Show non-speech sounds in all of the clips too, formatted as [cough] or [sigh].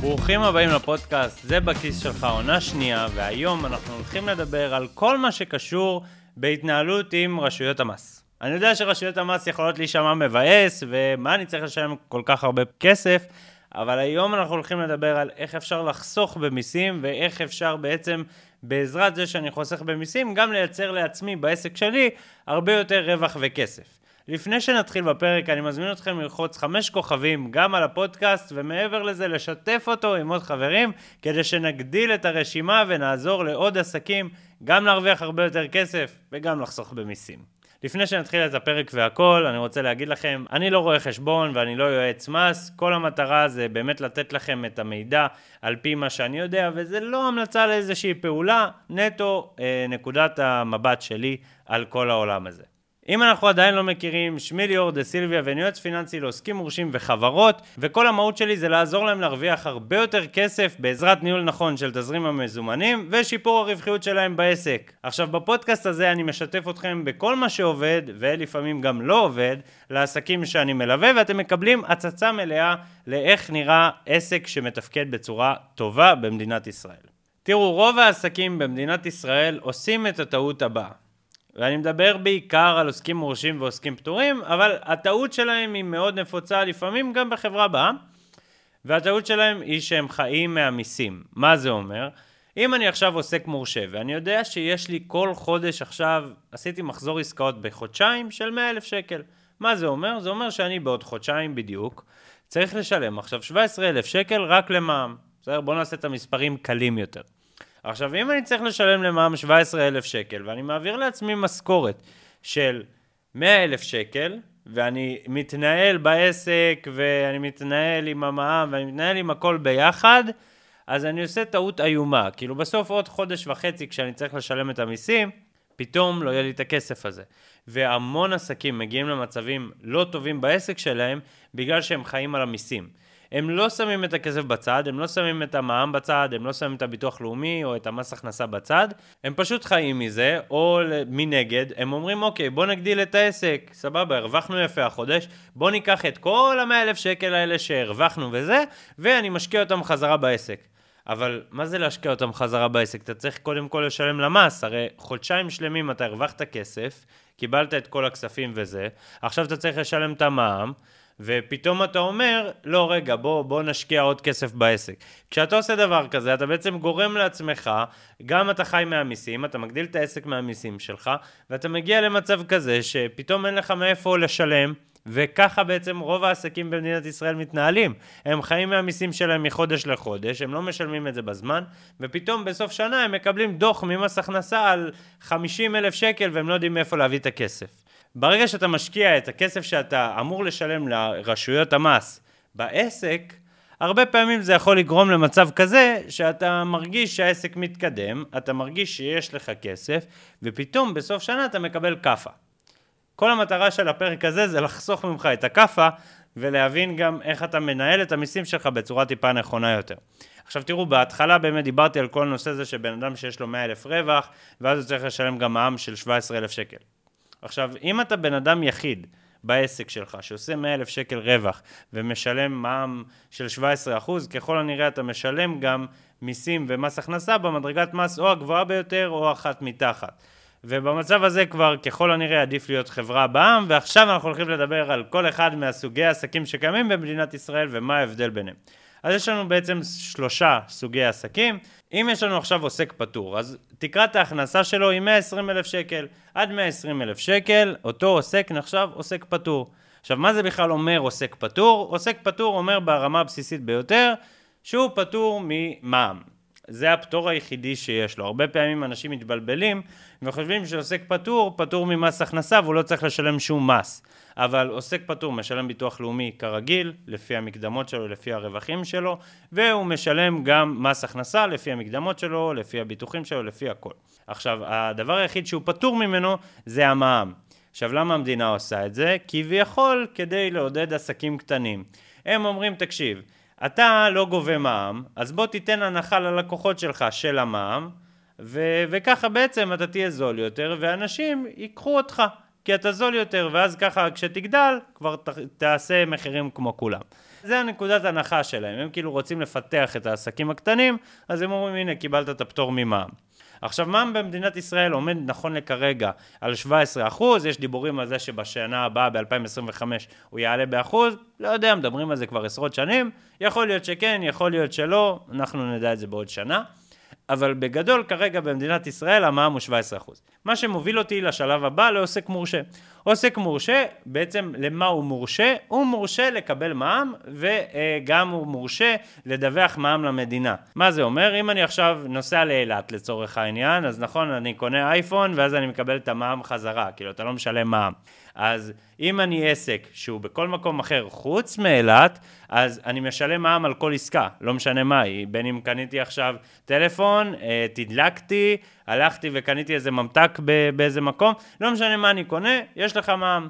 ברוכים הבאים לפודקאסט, זה בכיס שלך, עונה שנייה, והיום אנחנו הולכים לדבר על כל מה שקשור בהתנהלות עם רשויות המס. אני יודע שרשויות המס יכולות להישמע מבאס, ומה אני צריך לשלם כל כך הרבה כסף, אבל היום אנחנו הולכים לדבר על איך אפשר לחסוך במיסים, ואיך אפשר בעצם, בעזרת זה שאני חוסך במיסים, גם לייצר לעצמי בעסק שלי הרבה יותר רווח וכסף. לפני שנתחיל בפרק, אני מזמין אתכם ללחוץ חמש כוכבים גם על הפודקאסט, ומעבר לזה, לשתף אותו עם עוד חברים, כדי שנגדיל את הרשימה ונעזור לעוד עסקים גם להרוויח הרבה יותר כסף וגם לחסוך במיסים. לפני שנתחיל את הפרק והכל, אני רוצה להגיד לכם, אני לא רואה חשבון ואני לא יועץ מס, כל המטרה זה באמת לתת לכם את המידע על פי מה שאני יודע, וזה לא המלצה לאיזושהי פעולה, נטו אה, נקודת המבט שלי על כל העולם הזה. אם אנחנו עדיין לא מכירים, שמי ליאור דה סילביה ואני יועץ פיננסי לעוסקים מורשים וחברות, וכל המהות שלי זה לעזור להם להרוויח הרבה יותר כסף בעזרת ניהול נכון של תזרים המזומנים ושיפור הרווחיות שלהם בעסק. עכשיו בפודקאסט הזה אני משתף אתכם בכל מה שעובד, ולפעמים גם לא עובד, לעסקים שאני מלווה, ואתם מקבלים הצצה מלאה לאיך נראה עסק שמתפקד בצורה טובה במדינת ישראל. תראו, רוב העסקים במדינת ישראל עושים את הטעות הבאה. ואני מדבר בעיקר על עוסקים מורשים ועוסקים פטורים, אבל הטעות שלהם היא מאוד נפוצה לפעמים גם בחברה בעם, והטעות שלהם היא שהם חיים מהמיסים. מה זה אומר? אם אני עכשיו עוסק מורשה, ואני יודע שיש לי כל חודש עכשיו, עשיתי מחזור עסקאות בחודשיים של 100 אלף שקל. מה זה אומר? זה אומר שאני בעוד חודשיים בדיוק צריך לשלם עכשיו 17 אלף שקל רק למע"מ. בסדר? בואו נעשה את המספרים קלים יותר. עכשיו, אם אני צריך לשלם למע"מ 17,000 שקל, ואני מעביר לעצמי משכורת של 100,000 שקל, ואני מתנהל בעסק, ואני מתנהל עם המע"מ, ואני מתנהל עם הכל ביחד, אז אני עושה טעות איומה. כאילו, בסוף עוד חודש וחצי, כשאני צריך לשלם את המיסים, פתאום לא יהיה לי את הכסף הזה. והמון עסקים מגיעים למצבים לא טובים בעסק שלהם, בגלל שהם חיים על המיסים. הם לא שמים את הכסף בצד, הם לא שמים את המע"מ בצד, הם לא שמים את הביטוח לאומי או את המס הכנסה בצד, הם פשוט חיים מזה, או מנגד, הם אומרים אוקיי, בוא נגדיל את העסק, סבבה, הרווחנו יפה החודש, בוא ניקח את כל המאה אלף שקל האלה שהרווחנו וזה, ואני משקיע אותם חזרה בעסק. אבל מה זה להשקיע אותם חזרה בעסק? אתה צריך קודם כל לשלם למס, הרי חודשיים שלמים אתה הרווחת כסף, קיבלת את כל הכספים וזה, עכשיו אתה צריך לשלם את המע"מ, ופתאום אתה אומר, לא רגע, בוא, בוא נשקיע עוד כסף בעסק. כשאתה עושה דבר כזה, אתה בעצם גורם לעצמך, גם אתה חי מהמיסים, אתה מגדיל את העסק מהמיסים שלך, ואתה מגיע למצב כזה שפתאום אין לך מאיפה לשלם. וככה בעצם רוב העסקים במדינת ישראל מתנהלים. הם חיים מהמיסים שלהם מחודש לחודש, הם לא משלמים את זה בזמן, ופתאום בסוף שנה הם מקבלים דוח ממס הכנסה על 50 אלף שקל והם לא יודעים מאיפה להביא את הכסף. ברגע שאתה משקיע את הכסף שאתה אמור לשלם לרשויות המס בעסק, הרבה פעמים זה יכול לגרום למצב כזה שאתה מרגיש שהעסק מתקדם, אתה מרגיש שיש לך כסף, ופתאום בסוף שנה אתה מקבל כאפה. כל המטרה של הפרק הזה זה לחסוך ממך את הכאפה ולהבין גם איך אתה מנהל את המיסים שלך בצורה טיפה נכונה יותר. עכשיו תראו, בהתחלה באמת דיברתי על כל נושא זה שבן אדם שיש לו 100 אלף רווח, ואז הוא צריך לשלם גם מע"מ של 17 אלף שקל. עכשיו, אם אתה בן אדם יחיד בעסק שלך, שעושה 100 אלף שקל רווח ומשלם מע"מ של 17 אחוז, ככל הנראה אתה משלם גם מיסים ומס הכנסה במדרגת מס או הגבוהה ביותר או אחת מתחת. ובמצב הזה כבר ככל הנראה עדיף להיות חברה בעם, ועכשיו אנחנו הולכים לדבר על כל אחד מהסוגי העסקים שקיימים במדינת ישראל ומה ההבדל ביניהם. אז יש לנו בעצם שלושה סוגי עסקים. אם יש לנו עכשיו עוסק פטור, אז תקרת ההכנסה שלו היא 120 אלף שקל. עד 120 אלף שקל, אותו עוסק נחשב עוסק פטור. עכשיו, מה זה בכלל אומר עוסק פטור? עוסק פטור אומר ברמה הבסיסית ביותר, שהוא פטור ממע"מ. זה הפטור היחידי שיש לו. הרבה פעמים אנשים מתבלבלים וחושבים שעוסק פטור, פטור ממס הכנסה והוא לא צריך לשלם שום מס. אבל עוסק פטור משלם ביטוח לאומי כרגיל, לפי המקדמות שלו, לפי הרווחים שלו, והוא משלם גם מס הכנסה לפי המקדמות שלו, לפי הביטוחים שלו, לפי הכל. עכשיו, הדבר היחיד שהוא פטור ממנו זה המע"מ. עכשיו, למה המדינה עושה את זה? כביכול כדי לעודד עסקים קטנים. הם אומרים, תקשיב, אתה לא גובה מע"מ, אז בוא תיתן הנחה ללקוחות שלך של המע"מ, ו- וככה בעצם אתה תהיה זול יותר, ואנשים ייקחו אותך. כי אתה זול יותר, ואז ככה כשתגדל, כבר ת, תעשה מחירים כמו כולם. זה הנקודת הנחה שלהם, הם כאילו רוצים לפתח את העסקים הקטנים, אז הם אומרים, הנה, קיבלת את הפטור ממע"מ. עכשיו, מע"מ במדינת ישראל עומד נכון לכרגע על 17%, יש דיבורים על זה שבשנה הבאה, ב-2025, הוא יעלה באחוז, לא יודע, מדברים על זה כבר עשרות שנים, יכול להיות שכן, יכול להיות שלא, אנחנו נדע את זה בעוד שנה. אבל בגדול כרגע במדינת ישראל המע"מ הוא 17%. מה שמוביל אותי לשלב הבא לעוסק מורשה. עוסק מורשה, בעצם למה הוא מורשה? הוא מורשה לקבל מע"מ וגם הוא מורשה לדווח מע"מ למדינה. מה זה אומר? אם אני עכשיו נוסע לאילת לצורך העניין, אז נכון, אני קונה אייפון ואז אני מקבל את המע"מ חזרה, כאילו אתה לא משלם מע"מ. אז אם אני עסק שהוא בכל מקום אחר חוץ מאילת, אז אני משלם מע"מ על כל עסקה, לא משנה מה היא, בין אם קניתי עכשיו טלפון, אה, תדלקתי, הלכתי וקניתי איזה ממתק באיזה מקום, לא משנה מה אני קונה, יש לך מע"מ.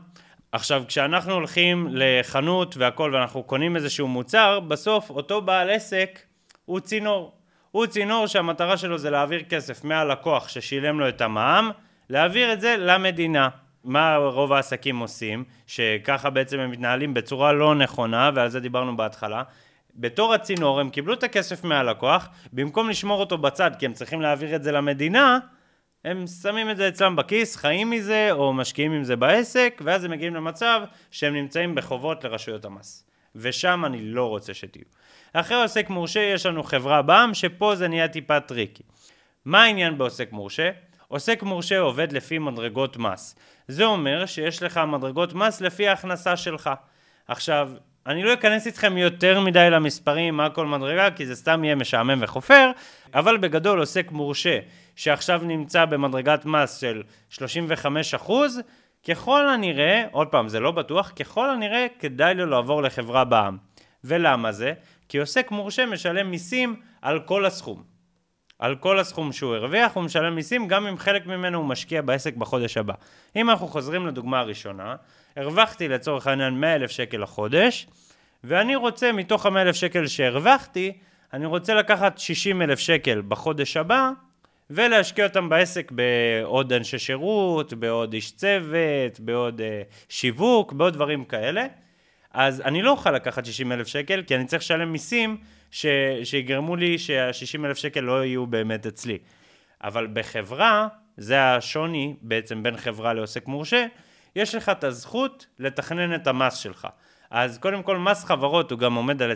עכשיו, כשאנחנו הולכים לחנות והכל ואנחנו קונים איזשהו מוצר, בסוף אותו בעל עסק הוא צינור. הוא צינור שהמטרה שלו זה להעביר כסף מהלקוח ששילם לו את המע"מ, להעביר את זה למדינה. מה רוב העסקים עושים, שככה בעצם הם מתנהלים בצורה לא נכונה, ועל זה דיברנו בהתחלה. בתור הצינור הם קיבלו את הכסף מהלקוח, במקום לשמור אותו בצד כי הם צריכים להעביר את זה למדינה, הם שמים את זה אצלם בכיס, חיים מזה, או משקיעים עם זה בעסק, ואז הם מגיעים למצב שהם נמצאים בחובות לרשויות המס. ושם אני לא רוצה שתהיו. אחרי עוסק מורשה יש לנו חברה בע"מ, שפה זה נהיה טיפה טריקי. מה העניין בעוסק מורשה? עוסק מורשה עובד לפי מדרגות מס. זה אומר שיש לך מדרגות מס לפי ההכנסה שלך. עכשיו, אני לא אכנס איתכם יותר מדי למספרים, מה כל מדרגה, כי זה סתם יהיה משעמם וחופר, אבל בגדול עוסק מורשה שעכשיו נמצא במדרגת מס של 35 אחוז, ככל הנראה, עוד פעם, זה לא בטוח, ככל הנראה כדאי לו לעבור לחברה בע"מ. ולמה זה? כי עוסק מורשה משלם מיסים על כל הסכום. על כל הסכום שהוא הרוויח הוא משלם מיסים גם אם חלק ממנו הוא משקיע בעסק בחודש הבא. אם אנחנו חוזרים לדוגמה הראשונה, הרווחתי לצורך העניין 100 אלף שקל לחודש ואני רוצה מתוך ה-100 אלף שקל שהרווחתי, אני רוצה לקחת 60 אלף שקל בחודש הבא ולהשקיע אותם בעסק בעוד אנשי שירות, בעוד איש צוות, בעוד uh, שיווק, בעוד דברים כאלה. אז אני לא אוכל לקחת 60 אלף שקל כי אני צריך לשלם מיסים ש, שיגרמו לי שה-60 אלף שקל לא יהיו באמת אצלי. אבל בחברה, זה השוני בעצם בין חברה לעוסק מורשה, יש לך את הזכות לתכנן את המס שלך. אז קודם כל מס חברות הוא גם עומד על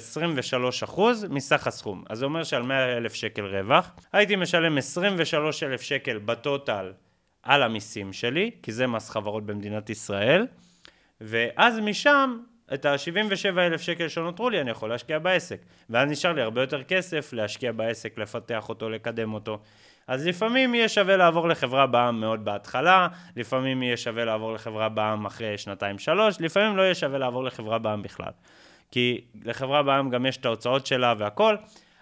23% מסך הסכום. אז זה אומר שעל 100 אלף שקל רווח, הייתי משלם 23 אלף שקל בטוטל על המיסים שלי, כי זה מס חברות במדינת ישראל, ואז משם את ה-77 אלף שקל שנותרו לי אני יכול להשקיע בעסק. ואז נשאר לי הרבה יותר כסף להשקיע בעסק, לפתח אותו, לקדם אותו. אז לפעמים יהיה שווה לעבור לחברה בע"מ מאוד בהתחלה, לפעמים יהיה שווה לעבור לחברה בע"מ אחרי שנתיים שלוש, לפעמים לא יהיה שווה לעבור לחברה בע"מ בכלל. כי לחברה בע"מ גם יש את ההוצאות שלה והכל.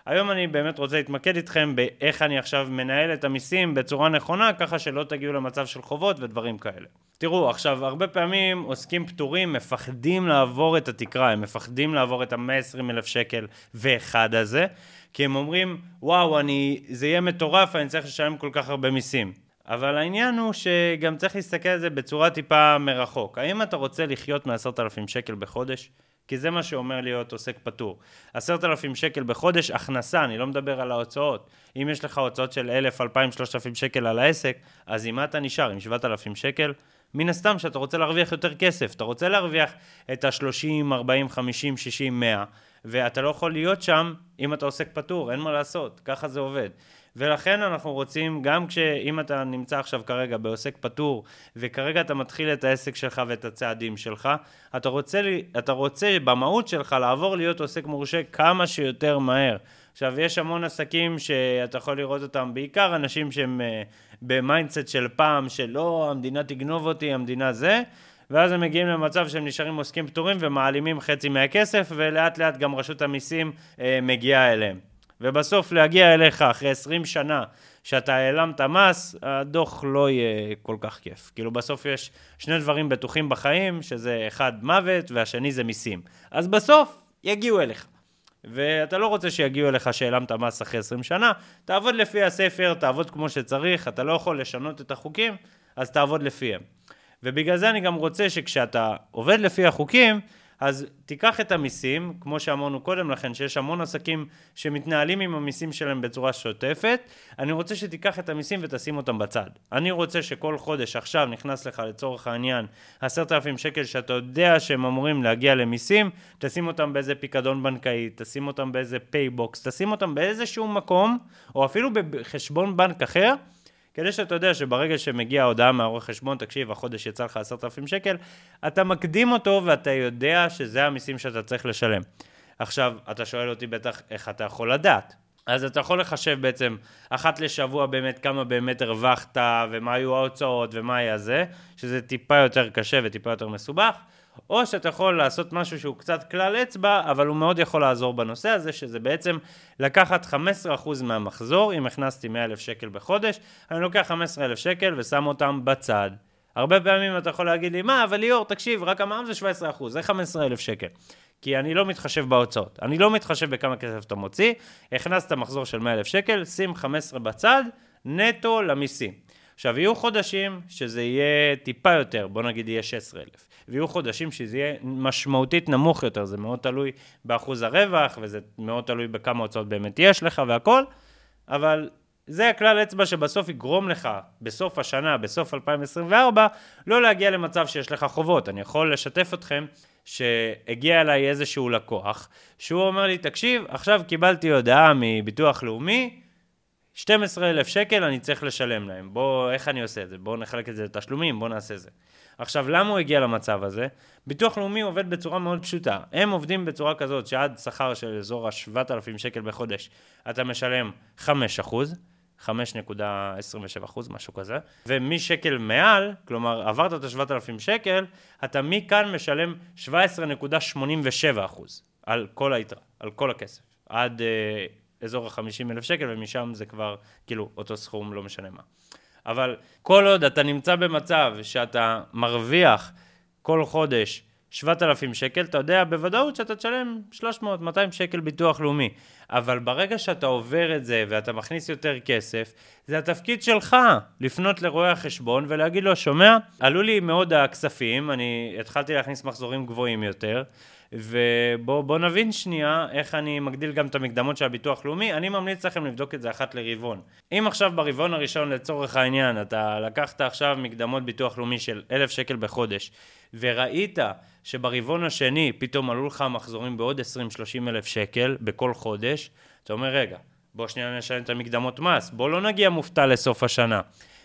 היום אני באמת רוצה להתמקד איתכם באיך אני עכשיו מנהל את המיסים בצורה נכונה, ככה שלא תגיעו למצב של חובות ודברים כאלה. תראו, עכשיו, הרבה פעמים עוסקים פטורים מפחדים לעבור את התקרה, הם מפחדים לעבור את ה-120 אלף שקל ואחד הזה, כי הם אומרים, וואו, אני, זה יהיה מטורף, אני צריך לשלם כל כך הרבה מיסים. אבל העניין הוא שגם צריך להסתכל על זה בצורה טיפה מרחוק. האם אתה רוצה לחיות מ-10,000 שקל בחודש? כי זה מה שאומר להיות עוסק פטור. עשרת אלפים שקל בחודש, הכנסה, אני לא מדבר על ההוצאות. אם יש לך הוצאות של אלף, אלפיים, שלושת אלפים שקל על העסק, אז עם מה אתה נשאר? עם שבעת אלפים שקל? מן הסתם שאתה רוצה להרוויח יותר כסף, אתה רוצה להרוויח את ה-30, 40, 50, 60, 100, ואתה לא יכול להיות שם אם אתה עוסק פטור, אין מה לעשות, ככה זה עובד. ולכן אנחנו רוצים, גם כשאם אתה נמצא עכשיו כרגע בעוסק פטור, וכרגע אתה מתחיל את העסק שלך ואת הצעדים שלך, אתה רוצה, אתה רוצה במהות שלך לעבור להיות עוסק מורשה כמה שיותר מהר. עכשיו, יש המון עסקים שאתה יכול לראות אותם, בעיקר אנשים שהם uh, ב mindset של פעם, שלא, המדינה תגנוב אותי, המדינה זה, ואז הם מגיעים למצב שהם נשארים עוסקים פטורים ומעלימים חצי מהכסף, ולאט לאט גם רשות המיסים uh, מגיעה אליהם. ובסוף להגיע אליך אחרי 20 שנה שאתה העלמת מס, הדוח לא יהיה כל כך כיף. כאילו בסוף יש שני דברים בטוחים בחיים, שזה אחד מוות והשני זה מיסים. אז בסוף יגיעו אליך. ואתה לא רוצה שיגיעו אליך שהעלמת מס אחרי 20 שנה, תעבוד לפי הספר, תעבוד כמו שצריך, אתה לא יכול לשנות את החוקים, אז תעבוד לפיהם. ובגלל זה אני גם רוצה שכשאתה עובד לפי החוקים, אז תיקח את המיסים, כמו שאמרנו קודם לכן, שיש המון עסקים שמתנהלים עם המיסים שלהם בצורה שוטפת, אני רוצה שתיקח את המיסים ותשים אותם בצד. אני רוצה שכל חודש עכשיו נכנס לך לצורך העניין עשרת אלפים שקל שאתה יודע שהם אמורים להגיע למיסים, תשים אותם באיזה פיקדון בנקאי, תשים אותם באיזה PayBox, תשים אותם באיזשהו מקום, או אפילו בחשבון בנק אחר, כדי שאתה יודע שברגע שמגיעה ההודעה מהעורך חשבון, תקשיב, החודש יצא לך עשרת אלפים שקל, אתה מקדים אותו ואתה יודע שזה המיסים שאתה צריך לשלם. עכשיו, אתה שואל אותי בטח איך אתה יכול לדעת. אז אתה יכול לחשב בעצם אחת לשבוע באמת כמה באמת הרווחת ומה היו ההוצאות ומה היה זה, שזה טיפה יותר קשה וטיפה יותר מסובך. או שאתה יכול לעשות משהו שהוא קצת כלל אצבע, אבל הוא מאוד יכול לעזור בנושא הזה, שזה בעצם לקחת 15% מהמחזור, אם הכנסתי 100,000 שקל בחודש, אני לוקח 15,000 שקל ושם אותם בצד. הרבה פעמים אתה יכול להגיד לי, מה, אבל ליאור, תקשיב, רק המע"מ זה 17%, זה 15,000 שקל. כי אני לא מתחשב בהוצאות, אני לא מתחשב בכמה כסף אתה מוציא, הכנסת מחזור של 100,000 שקל, שים 15 בצד, נטו למיסים. עכשיו, יהיו חודשים שזה יהיה טיפה יותר, בוא נגיד יהיה 16,000. ויהיו חודשים שזה יהיה משמעותית נמוך יותר, זה מאוד תלוי באחוז הרווח, וזה מאוד תלוי בכמה הוצאות באמת יש לך והכל, אבל זה הכלל אצבע שבסוף יגרום לך, בסוף השנה, בסוף 2024, לא להגיע למצב שיש לך חובות. אני יכול לשתף אתכם שהגיע אליי איזשהו לקוח, שהוא אומר לי, תקשיב, עכשיו קיבלתי הודעה מביטוח לאומי, 12,000 שקל אני צריך לשלם להם. בוא, איך אני עושה את זה? בואו נחלק את זה לתשלומים, בואו נעשה זה. עכשיו, למה הוא הגיע למצב הזה? ביטוח לאומי עובד בצורה מאוד פשוטה. הם עובדים בצורה כזאת שעד שכר של אזור ה-7,000 שקל בחודש, אתה משלם 5 אחוז. 5.27 אחוז, משהו כזה, ומשקל מעל, כלומר עברת את ה-7,000 שקל, אתה מכאן משלם 17.87 אחוז על כל היתרה, על כל הכסף, עד אה, אזור ה-50 אלף שקל, ומשם זה כבר כאילו אותו סכום, לא משנה מה. אבל כל עוד אתה נמצא במצב שאתה מרוויח כל חודש 7,000 שקל, אתה יודע בוודאות שאתה תשלם 300-200 שקל ביטוח לאומי. אבל ברגע שאתה עובר את זה ואתה מכניס יותר כסף, זה התפקיד שלך לפנות לרואה החשבון ולהגיד לו, שומע, עלו לי מאוד הכספים, אני התחלתי להכניס מחזורים גבוהים יותר, ובואו נבין שנייה איך אני מגדיל גם את המקדמות של הביטוח לאומי. אני ממליץ לכם לבדוק את זה אחת לרבעון. אם עכשיו ברבעון הראשון לצורך העניין אתה לקחת עכשיו מקדמות ביטוח לאומי של אלף שקל בחודש וראית שברבעון השני פתאום עלו לך מחזורים בעוד 20-30 אלף שקל בכל חודש, אתה אומר רגע, בוא שנייה נשלם את המקדמות מס, בוא לא נגיע מופתע לסוף השנה.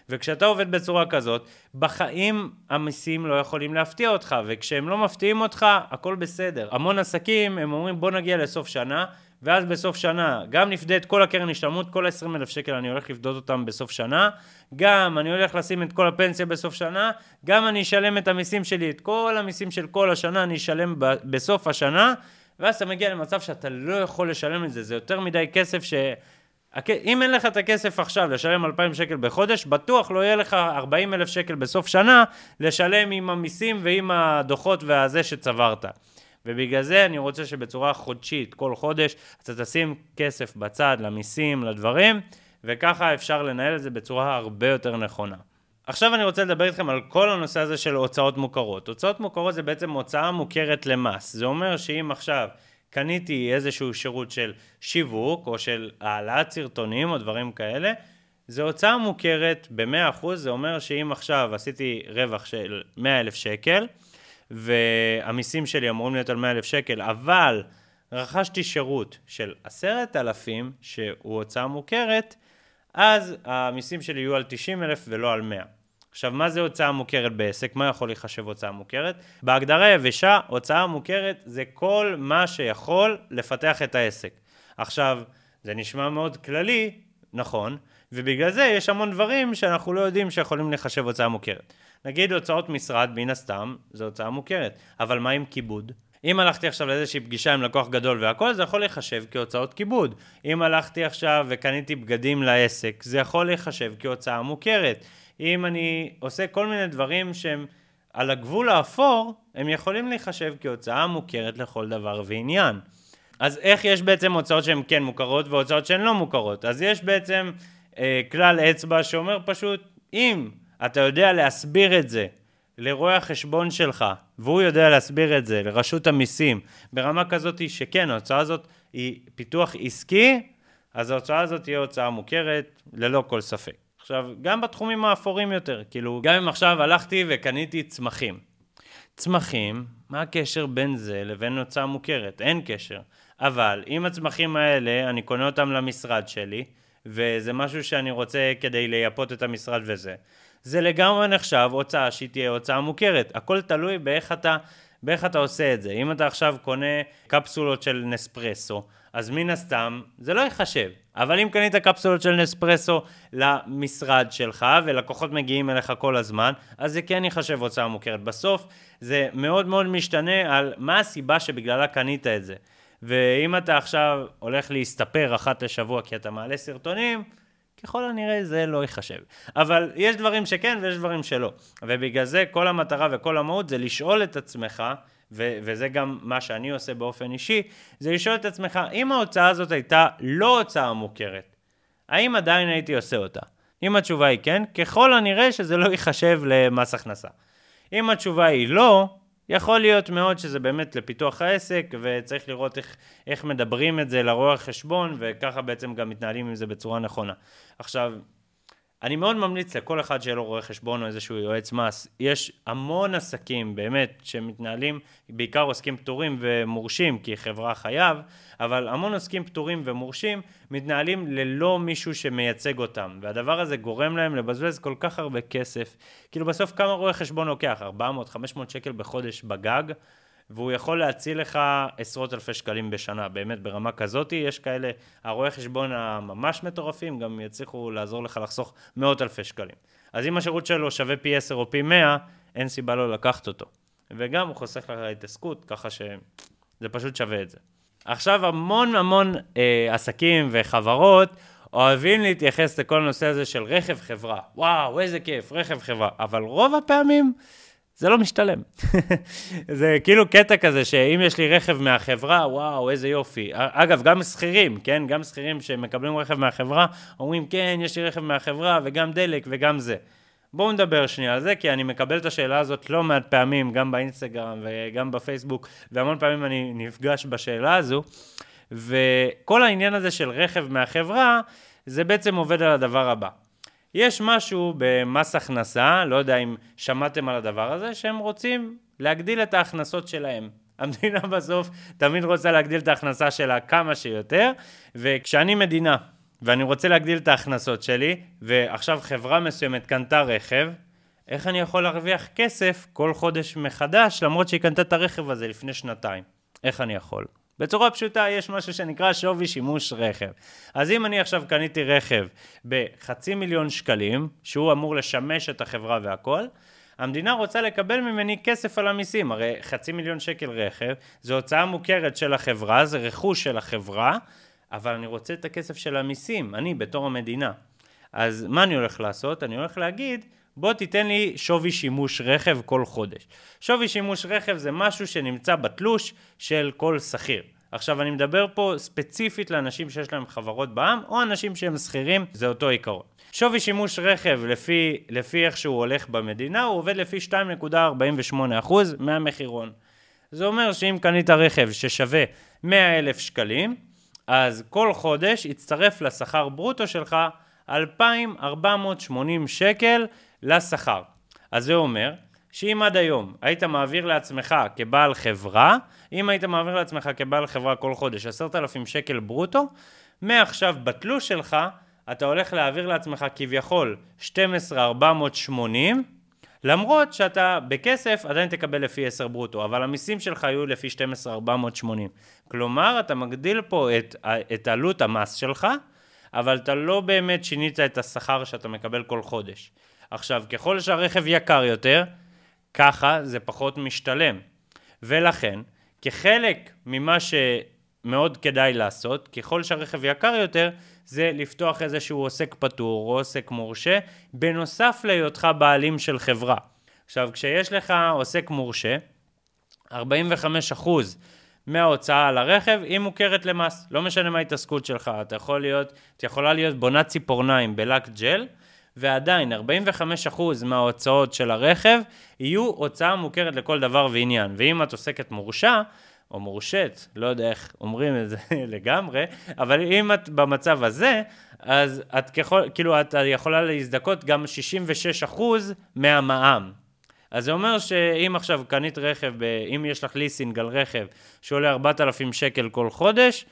וכשאתה עובד בצורה כזאת, בחיים המיסים לא יכולים להפתיע אותך, וכשהם לא מפתיעים אותך, הכל בסדר. המון עסקים, הם אומרים בוא נגיע לסוף שנה, ואז בסוף שנה, גם נפדה את כל הקרן השתלמות, כל ה-20 אלף שקל אני הולך לפדות אותם בסוף שנה, גם אני הולך לשים את כל הפנסיה בסוף שנה, גם אני אשלם את המיסים שלי, את כל המיסים של כל השנה אני אשלם בסוף השנה, ואז אתה מגיע למצב שאתה לא יכול לשלם את זה, זה יותר מדי כסף ש... אם אין לך את הכסף עכשיו לשלם 2,000 שקל בחודש, בטוח לא יהיה לך 40 אלף שקל בסוף שנה לשלם עם המיסים ועם הדוחות והזה שצברת. ובגלל זה אני רוצה שבצורה חודשית, כל חודש, אתה תשים כסף בצד למיסים, לדברים, וככה אפשר לנהל את זה בצורה הרבה יותר נכונה. עכשיו אני רוצה לדבר איתכם על כל הנושא הזה של הוצאות מוכרות. הוצאות מוכרות זה בעצם הוצאה מוכרת למס. זה אומר שאם עכשיו קניתי איזשהו שירות של שיווק או של העלאת סרטונים או דברים כאלה, זה הוצאה מוכרת ב-100%, זה אומר שאם עכשיו עשיתי רווח של 100,000 שקל, והמיסים שלי אמורים להיות על 100,000 שקל, אבל רכשתי שירות של 10,000 שהוא הוצאה מוכרת, אז המיסים שלי יהיו על 90,000 ולא על 100. עכשיו, מה זה הוצאה מוכרת בעסק? מה יכול להיחשב הוצאה מוכרת? בהגדרה יבשה, הוצאה מוכרת זה כל מה שיכול לפתח את העסק. עכשיו, זה נשמע מאוד כללי, נכון, ובגלל זה יש המון דברים שאנחנו לא יודעים שיכולים לחשב הוצאה מוכרת. נגיד הוצאות משרד, מן הסתם, זו הוצאה מוכרת, אבל מה עם כיבוד? אם הלכתי עכשיו לאיזושהי פגישה עם לקוח גדול והכל, זה יכול להיחשב כהוצאות כיבוד. אם הלכתי עכשיו וקניתי בגדים לעסק, זה יכול להיחשב כהוצאה מוכרת. אם אני עושה כל מיני דברים שהם על הגבול האפור, הם יכולים להיחשב כהוצאה מוכרת לכל דבר ועניין. אז איך יש בעצם הוצאות שהן כן מוכרות והוצאות שהן לא מוכרות? אז יש בעצם אה, כלל אצבע שאומר פשוט, אם אתה יודע להסביר את זה לרואה החשבון שלך, והוא יודע להסביר את זה לרשות המיסים, ברמה כזאת שכן, ההוצאה הזאת היא פיתוח עסקי, אז ההוצאה הזאת תהיה הוצאה מוכרת, ללא כל ספק. עכשיו, גם בתחומים האפורים יותר, כאילו, גם אם עכשיו הלכתי וקניתי צמחים. צמחים, מה הקשר בין זה לבין הוצאה מוכרת? אין קשר. אבל אם הצמחים האלה, אני קונה אותם למשרד שלי, וזה משהו שאני רוצה כדי לייפות את המשרד וזה, זה לגמרי נחשב הוצאה שהיא תהיה הוצאה מוכרת. הכל תלוי באיך אתה, באיך אתה עושה את זה. אם אתה עכשיו קונה קפסולות של נספרסו, אז מן הסתם זה לא ייחשב. אבל אם קנית קפסולות של נספרסו למשרד שלך, ולקוחות מגיעים אליך כל הזמן, אז זה כן ייחשב הוצאה מוכרת. בסוף זה מאוד מאוד משתנה על מה הסיבה שבגללה קנית את זה. ואם אתה עכשיו הולך להסתפר אחת לשבוע כי אתה מעלה סרטונים, ככל הנראה זה לא ייחשב. אבל יש דברים שכן ויש דברים שלא. ובגלל זה כל המטרה וכל המהות זה לשאול את עצמך, ו- וזה גם מה שאני עושה באופן אישי, זה לשאול את עצמך, אם ההוצאה הזאת הייתה לא הוצאה מוכרת, האם עדיין הייתי עושה אותה? אם התשובה היא כן, ככל הנראה שזה לא ייחשב למס הכנסה. אם התשובה היא לא, יכול להיות מאוד שזה באמת לפיתוח העסק, וצריך לראות איך, איך מדברים את זה לרואה חשבון, וככה בעצם גם מתנהלים עם זה בצורה נכונה. עכשיו, אני מאוד ממליץ לכל אחד שיהיה לו רואה חשבון או איזשהו יועץ מס. יש המון עסקים באמת שמתנהלים, בעיקר עוסקים פטורים ומורשים, כי חברה חייב, אבל המון עוסקים פטורים ומורשים מתנהלים ללא מישהו שמייצג אותם, והדבר הזה גורם להם לבזבז כל כך הרבה כסף. כאילו בסוף כמה רואה חשבון לוקח? 400-500 שקל בחודש בגג? והוא יכול להציל לך עשרות אלפי שקלים בשנה, באמת ברמה כזאת, יש כאלה, הרואי חשבון הממש מטורפים, גם יצליחו לעזור לך לחסוך מאות אלפי שקלים. אז אם השירות שלו שווה פי 10 או פי 100, אין סיבה לא לקחת אותו. וגם הוא חוסך לך התעסקות, ככה שזה פשוט שווה את זה. עכשיו המון המון אה, עסקים וחברות אוהבים להתייחס לכל הנושא הזה של רכב חברה. וואו, איזה כיף, רכב חברה. אבל רוב הפעמים... זה לא משתלם. [laughs] זה כאילו קטע כזה, שאם יש לי רכב מהחברה, וואו, איזה יופי. אגב, גם שכירים, כן? גם שכירים שמקבלים רכב מהחברה, אומרים, כן, יש לי רכב מהחברה, וגם דלק, וגם זה. בואו נדבר שנייה על זה, כי אני מקבל את השאלה הזאת לא מעט פעמים, גם באינסטגרם וגם בפייסבוק, והמון פעמים אני נפגש בשאלה הזו. וכל העניין הזה של רכב מהחברה, זה בעצם עובד על הדבר הבא. יש משהו במס הכנסה, לא יודע אם שמעתם על הדבר הזה, שהם רוצים להגדיל את ההכנסות שלהם. [laughs] המדינה בסוף תמיד רוצה להגדיל את ההכנסה שלה כמה שיותר, וכשאני מדינה ואני רוצה להגדיל את ההכנסות שלי, ועכשיו חברה מסוימת קנתה רכב, איך אני יכול להרוויח כסף כל חודש מחדש, למרות שהיא קנתה את הרכב הזה לפני שנתיים? איך אני יכול? בצורה פשוטה יש משהו שנקרא שווי שימוש רכב. אז אם אני עכשיו קניתי רכב בחצי מיליון שקלים, שהוא אמור לשמש את החברה והכל, המדינה רוצה לקבל ממני כסף על המיסים, הרי חצי מיליון שקל רכב, זו הוצאה מוכרת של החברה, זה רכוש של החברה, אבל אני רוצה את הכסף של המיסים, אני בתור המדינה. אז מה אני הולך לעשות? אני הולך להגיד, בוא תיתן לי שווי שימוש רכב כל חודש. שווי שימוש רכב זה משהו שנמצא בתלוש של כל שכיר. עכשיו אני מדבר פה ספציפית לאנשים שיש להם חברות בעם, או אנשים שהם שכירים, זה אותו עיקרון. שווי שימוש רכב לפי, לפי איך שהוא הולך במדינה, הוא עובד לפי 2.48% מהמחירון. זה אומר שאם קנית רכב ששווה 100 אלף שקלים, אז כל חודש יצטרף לשכר ברוטו שלך 2,480 שקל לשכר. אז זה אומר שאם עד היום היית מעביר לעצמך כבעל חברה, אם היית מעביר לעצמך כבעל חברה כל חודש 10,000 שקל ברוטו, מעכשיו בתלוש שלך אתה הולך להעביר לעצמך כביכול 12,480, למרות שאתה בכסף עדיין תקבל לפי 10 ברוטו, אבל המיסים שלך יהיו לפי 12,480. כלומר, אתה מגדיל פה את, את עלות המס שלך, אבל אתה לא באמת שינית את השכר שאתה מקבל כל חודש. עכשיו, ככל שהרכב יקר יותר, ככה זה פחות משתלם. ולכן, כחלק ממה שמאוד כדאי לעשות, ככל שהרכב יקר יותר, זה לפתוח איזשהו עוסק פטור או עוסק מורשה, בנוסף להיותך בעלים של חברה. עכשיו, כשיש לך עוסק מורשה, 45% מההוצאה על הרכב היא מוכרת למס. לא משנה מה ההתעסקות שלך, אתה יכול להיות, את יכולה להיות בונת ציפורניים בלק ג'ל, ועדיין 45% מההוצאות של הרכב יהיו הוצאה מוכרת לכל דבר ועניין. ואם את עוסקת מורשה, או מורשת, לא יודע איך אומרים את זה [laughs] לגמרי, אבל אם את במצב הזה, אז את ככל, כאילו, את יכולה להזדכות גם 66% מהמע"מ. אז זה אומר שאם עכשיו קנית רכב, אם יש לך ליסינג על רכב שעולה 4,000 שקל כל חודש,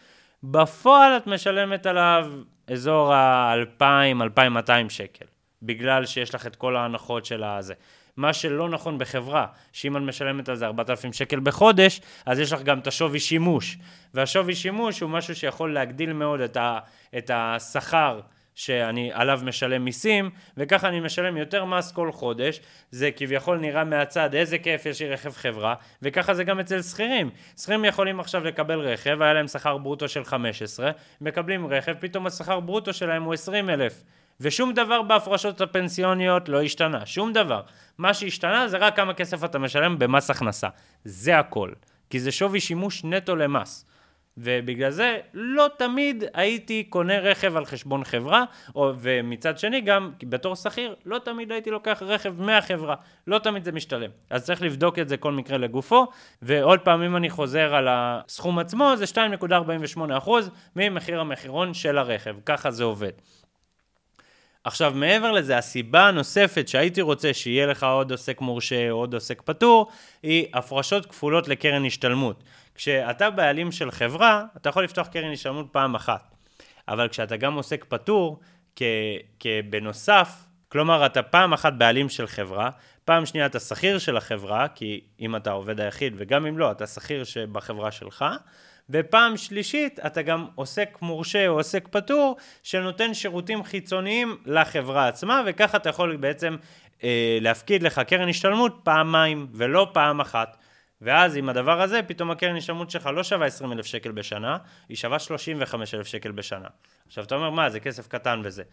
בפועל את משלמת עליו אזור ה-2,000-2,200 שקל, בגלל שיש לך את כל ההנחות של הזה. מה שלא נכון בחברה, שאם את משלמת על זה 4,000 שקל בחודש, אז יש לך גם את השווי שימוש. והשווי שימוש הוא משהו שיכול להגדיל מאוד את, ה, את השכר שאני עליו משלם מיסים, וככה אני משלם יותר מס כל חודש. זה כביכול נראה מהצד, איזה כיף יש לי רכב חברה, וככה זה גם אצל שכירים. שכירים יכולים עכשיו לקבל רכב, היה להם שכר ברוטו של 15, מקבלים רכב, פתאום השכר ברוטו שלהם הוא 20 אלף. ושום דבר בהפרשות הפנסיוניות לא השתנה, שום דבר. מה שהשתנה זה רק כמה כסף אתה משלם במס הכנסה. זה הכל. כי זה שווי שימוש נטו למס. ובגלל זה לא תמיד הייתי קונה רכב על חשבון חברה, או, ומצד שני גם בתור שכיר, לא תמיד הייתי לוקח רכב מהחברה, לא תמיד זה משתלם. אז צריך לבדוק את זה כל מקרה לגופו, ועוד פעם אם אני חוזר על הסכום עצמו, זה 2.48% ממחיר המחירון של הרכב, ככה זה עובד. עכשיו, מעבר לזה, הסיבה הנוספת שהייתי רוצה שיהיה לך עוד עוסק מורשה או עוד עוסק פטור, היא הפרשות כפולות לקרן השתלמות. כשאתה בעלים של חברה, אתה יכול לפתוח קרן השתלמות פעם אחת. אבל כשאתה גם עוסק פטור, כבנוסף, כלומר, אתה פעם אחת בעלים של חברה, פעם שנייה אתה שכיר של החברה, כי אם אתה עובד היחיד, וגם אם לא, אתה שכיר בחברה שלך, ופעם שלישית, אתה גם עוסק מורשה או עוסק פטור, שנותן שירותים חיצוניים לחברה עצמה, וככה אתה יכול בעצם אה, להפקיד לך קרן השתלמות פעמיים, ולא פעם אחת. ואז עם הדבר הזה, פתאום הקרן השתלמות שלך לא שווה 20 אלף שקל בשנה, היא שווה 35 אלף שקל בשנה. עכשיו אתה אומר, מה, זה כסף קטן וזה.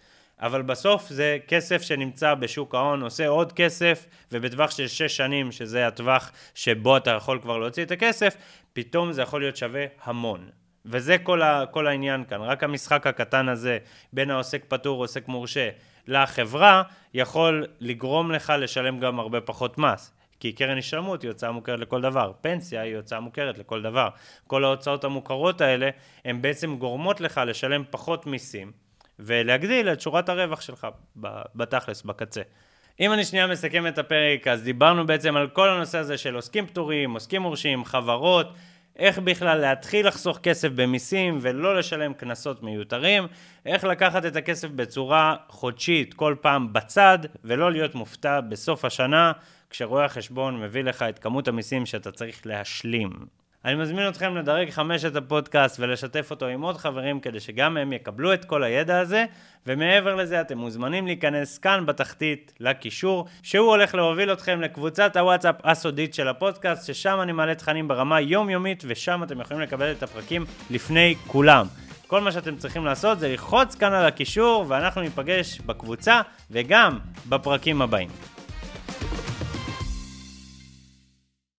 אבל בסוף זה כסף שנמצא בשוק ההון, עושה עוד כסף, ובטווח של 6 שנים, שזה הטווח שבו אתה יכול כבר להוציא את הכסף, פתאום זה יכול להיות שווה המון. וזה כל, ה, כל העניין כאן, רק המשחק הקטן הזה בין העוסק פטור, עוסק מורשה, לחברה, יכול לגרום לך לשלם גם הרבה פחות מס. כי קרן השתלמות היא הוצאה מוכרת לכל דבר, פנסיה היא הוצאה מוכרת לכל דבר. כל ההוצאות המוכרות האלה, הן בעצם גורמות לך לשלם פחות מיסים, ולהגדיל את שורת הרווח שלך בתכלס, בקצה. אם אני שנייה מסכם את הפרק, אז דיברנו בעצם על כל הנושא הזה של עוסקים פטורים, עוסקים מורשים, חברות, איך בכלל להתחיל לחסוך כסף במיסים ולא לשלם קנסות מיותרים, איך לקחת את הכסף בצורה חודשית כל פעם בצד ולא להיות מופתע בסוף השנה כשרואה החשבון מביא לך את כמות המיסים שאתה צריך להשלים. אני מזמין אתכם לדרג חמש את הפודקאסט ולשתף אותו עם עוד חברים כדי שגם הם יקבלו את כל הידע הזה, ומעבר לזה אתם מוזמנים להיכנס כאן בתחתית לקישור, שהוא הולך להוביל אתכם לקבוצת הוואטסאפ הסודית של הפודקאסט, ששם אני מעלה תכנים ברמה יומיומית, ושם אתם יכולים לקבל את הפרקים לפני כולם. כל מה שאתם צריכים לעשות זה ללחוץ כאן על הקישור, ואנחנו ניפגש בקבוצה וגם בפרקים הבאים.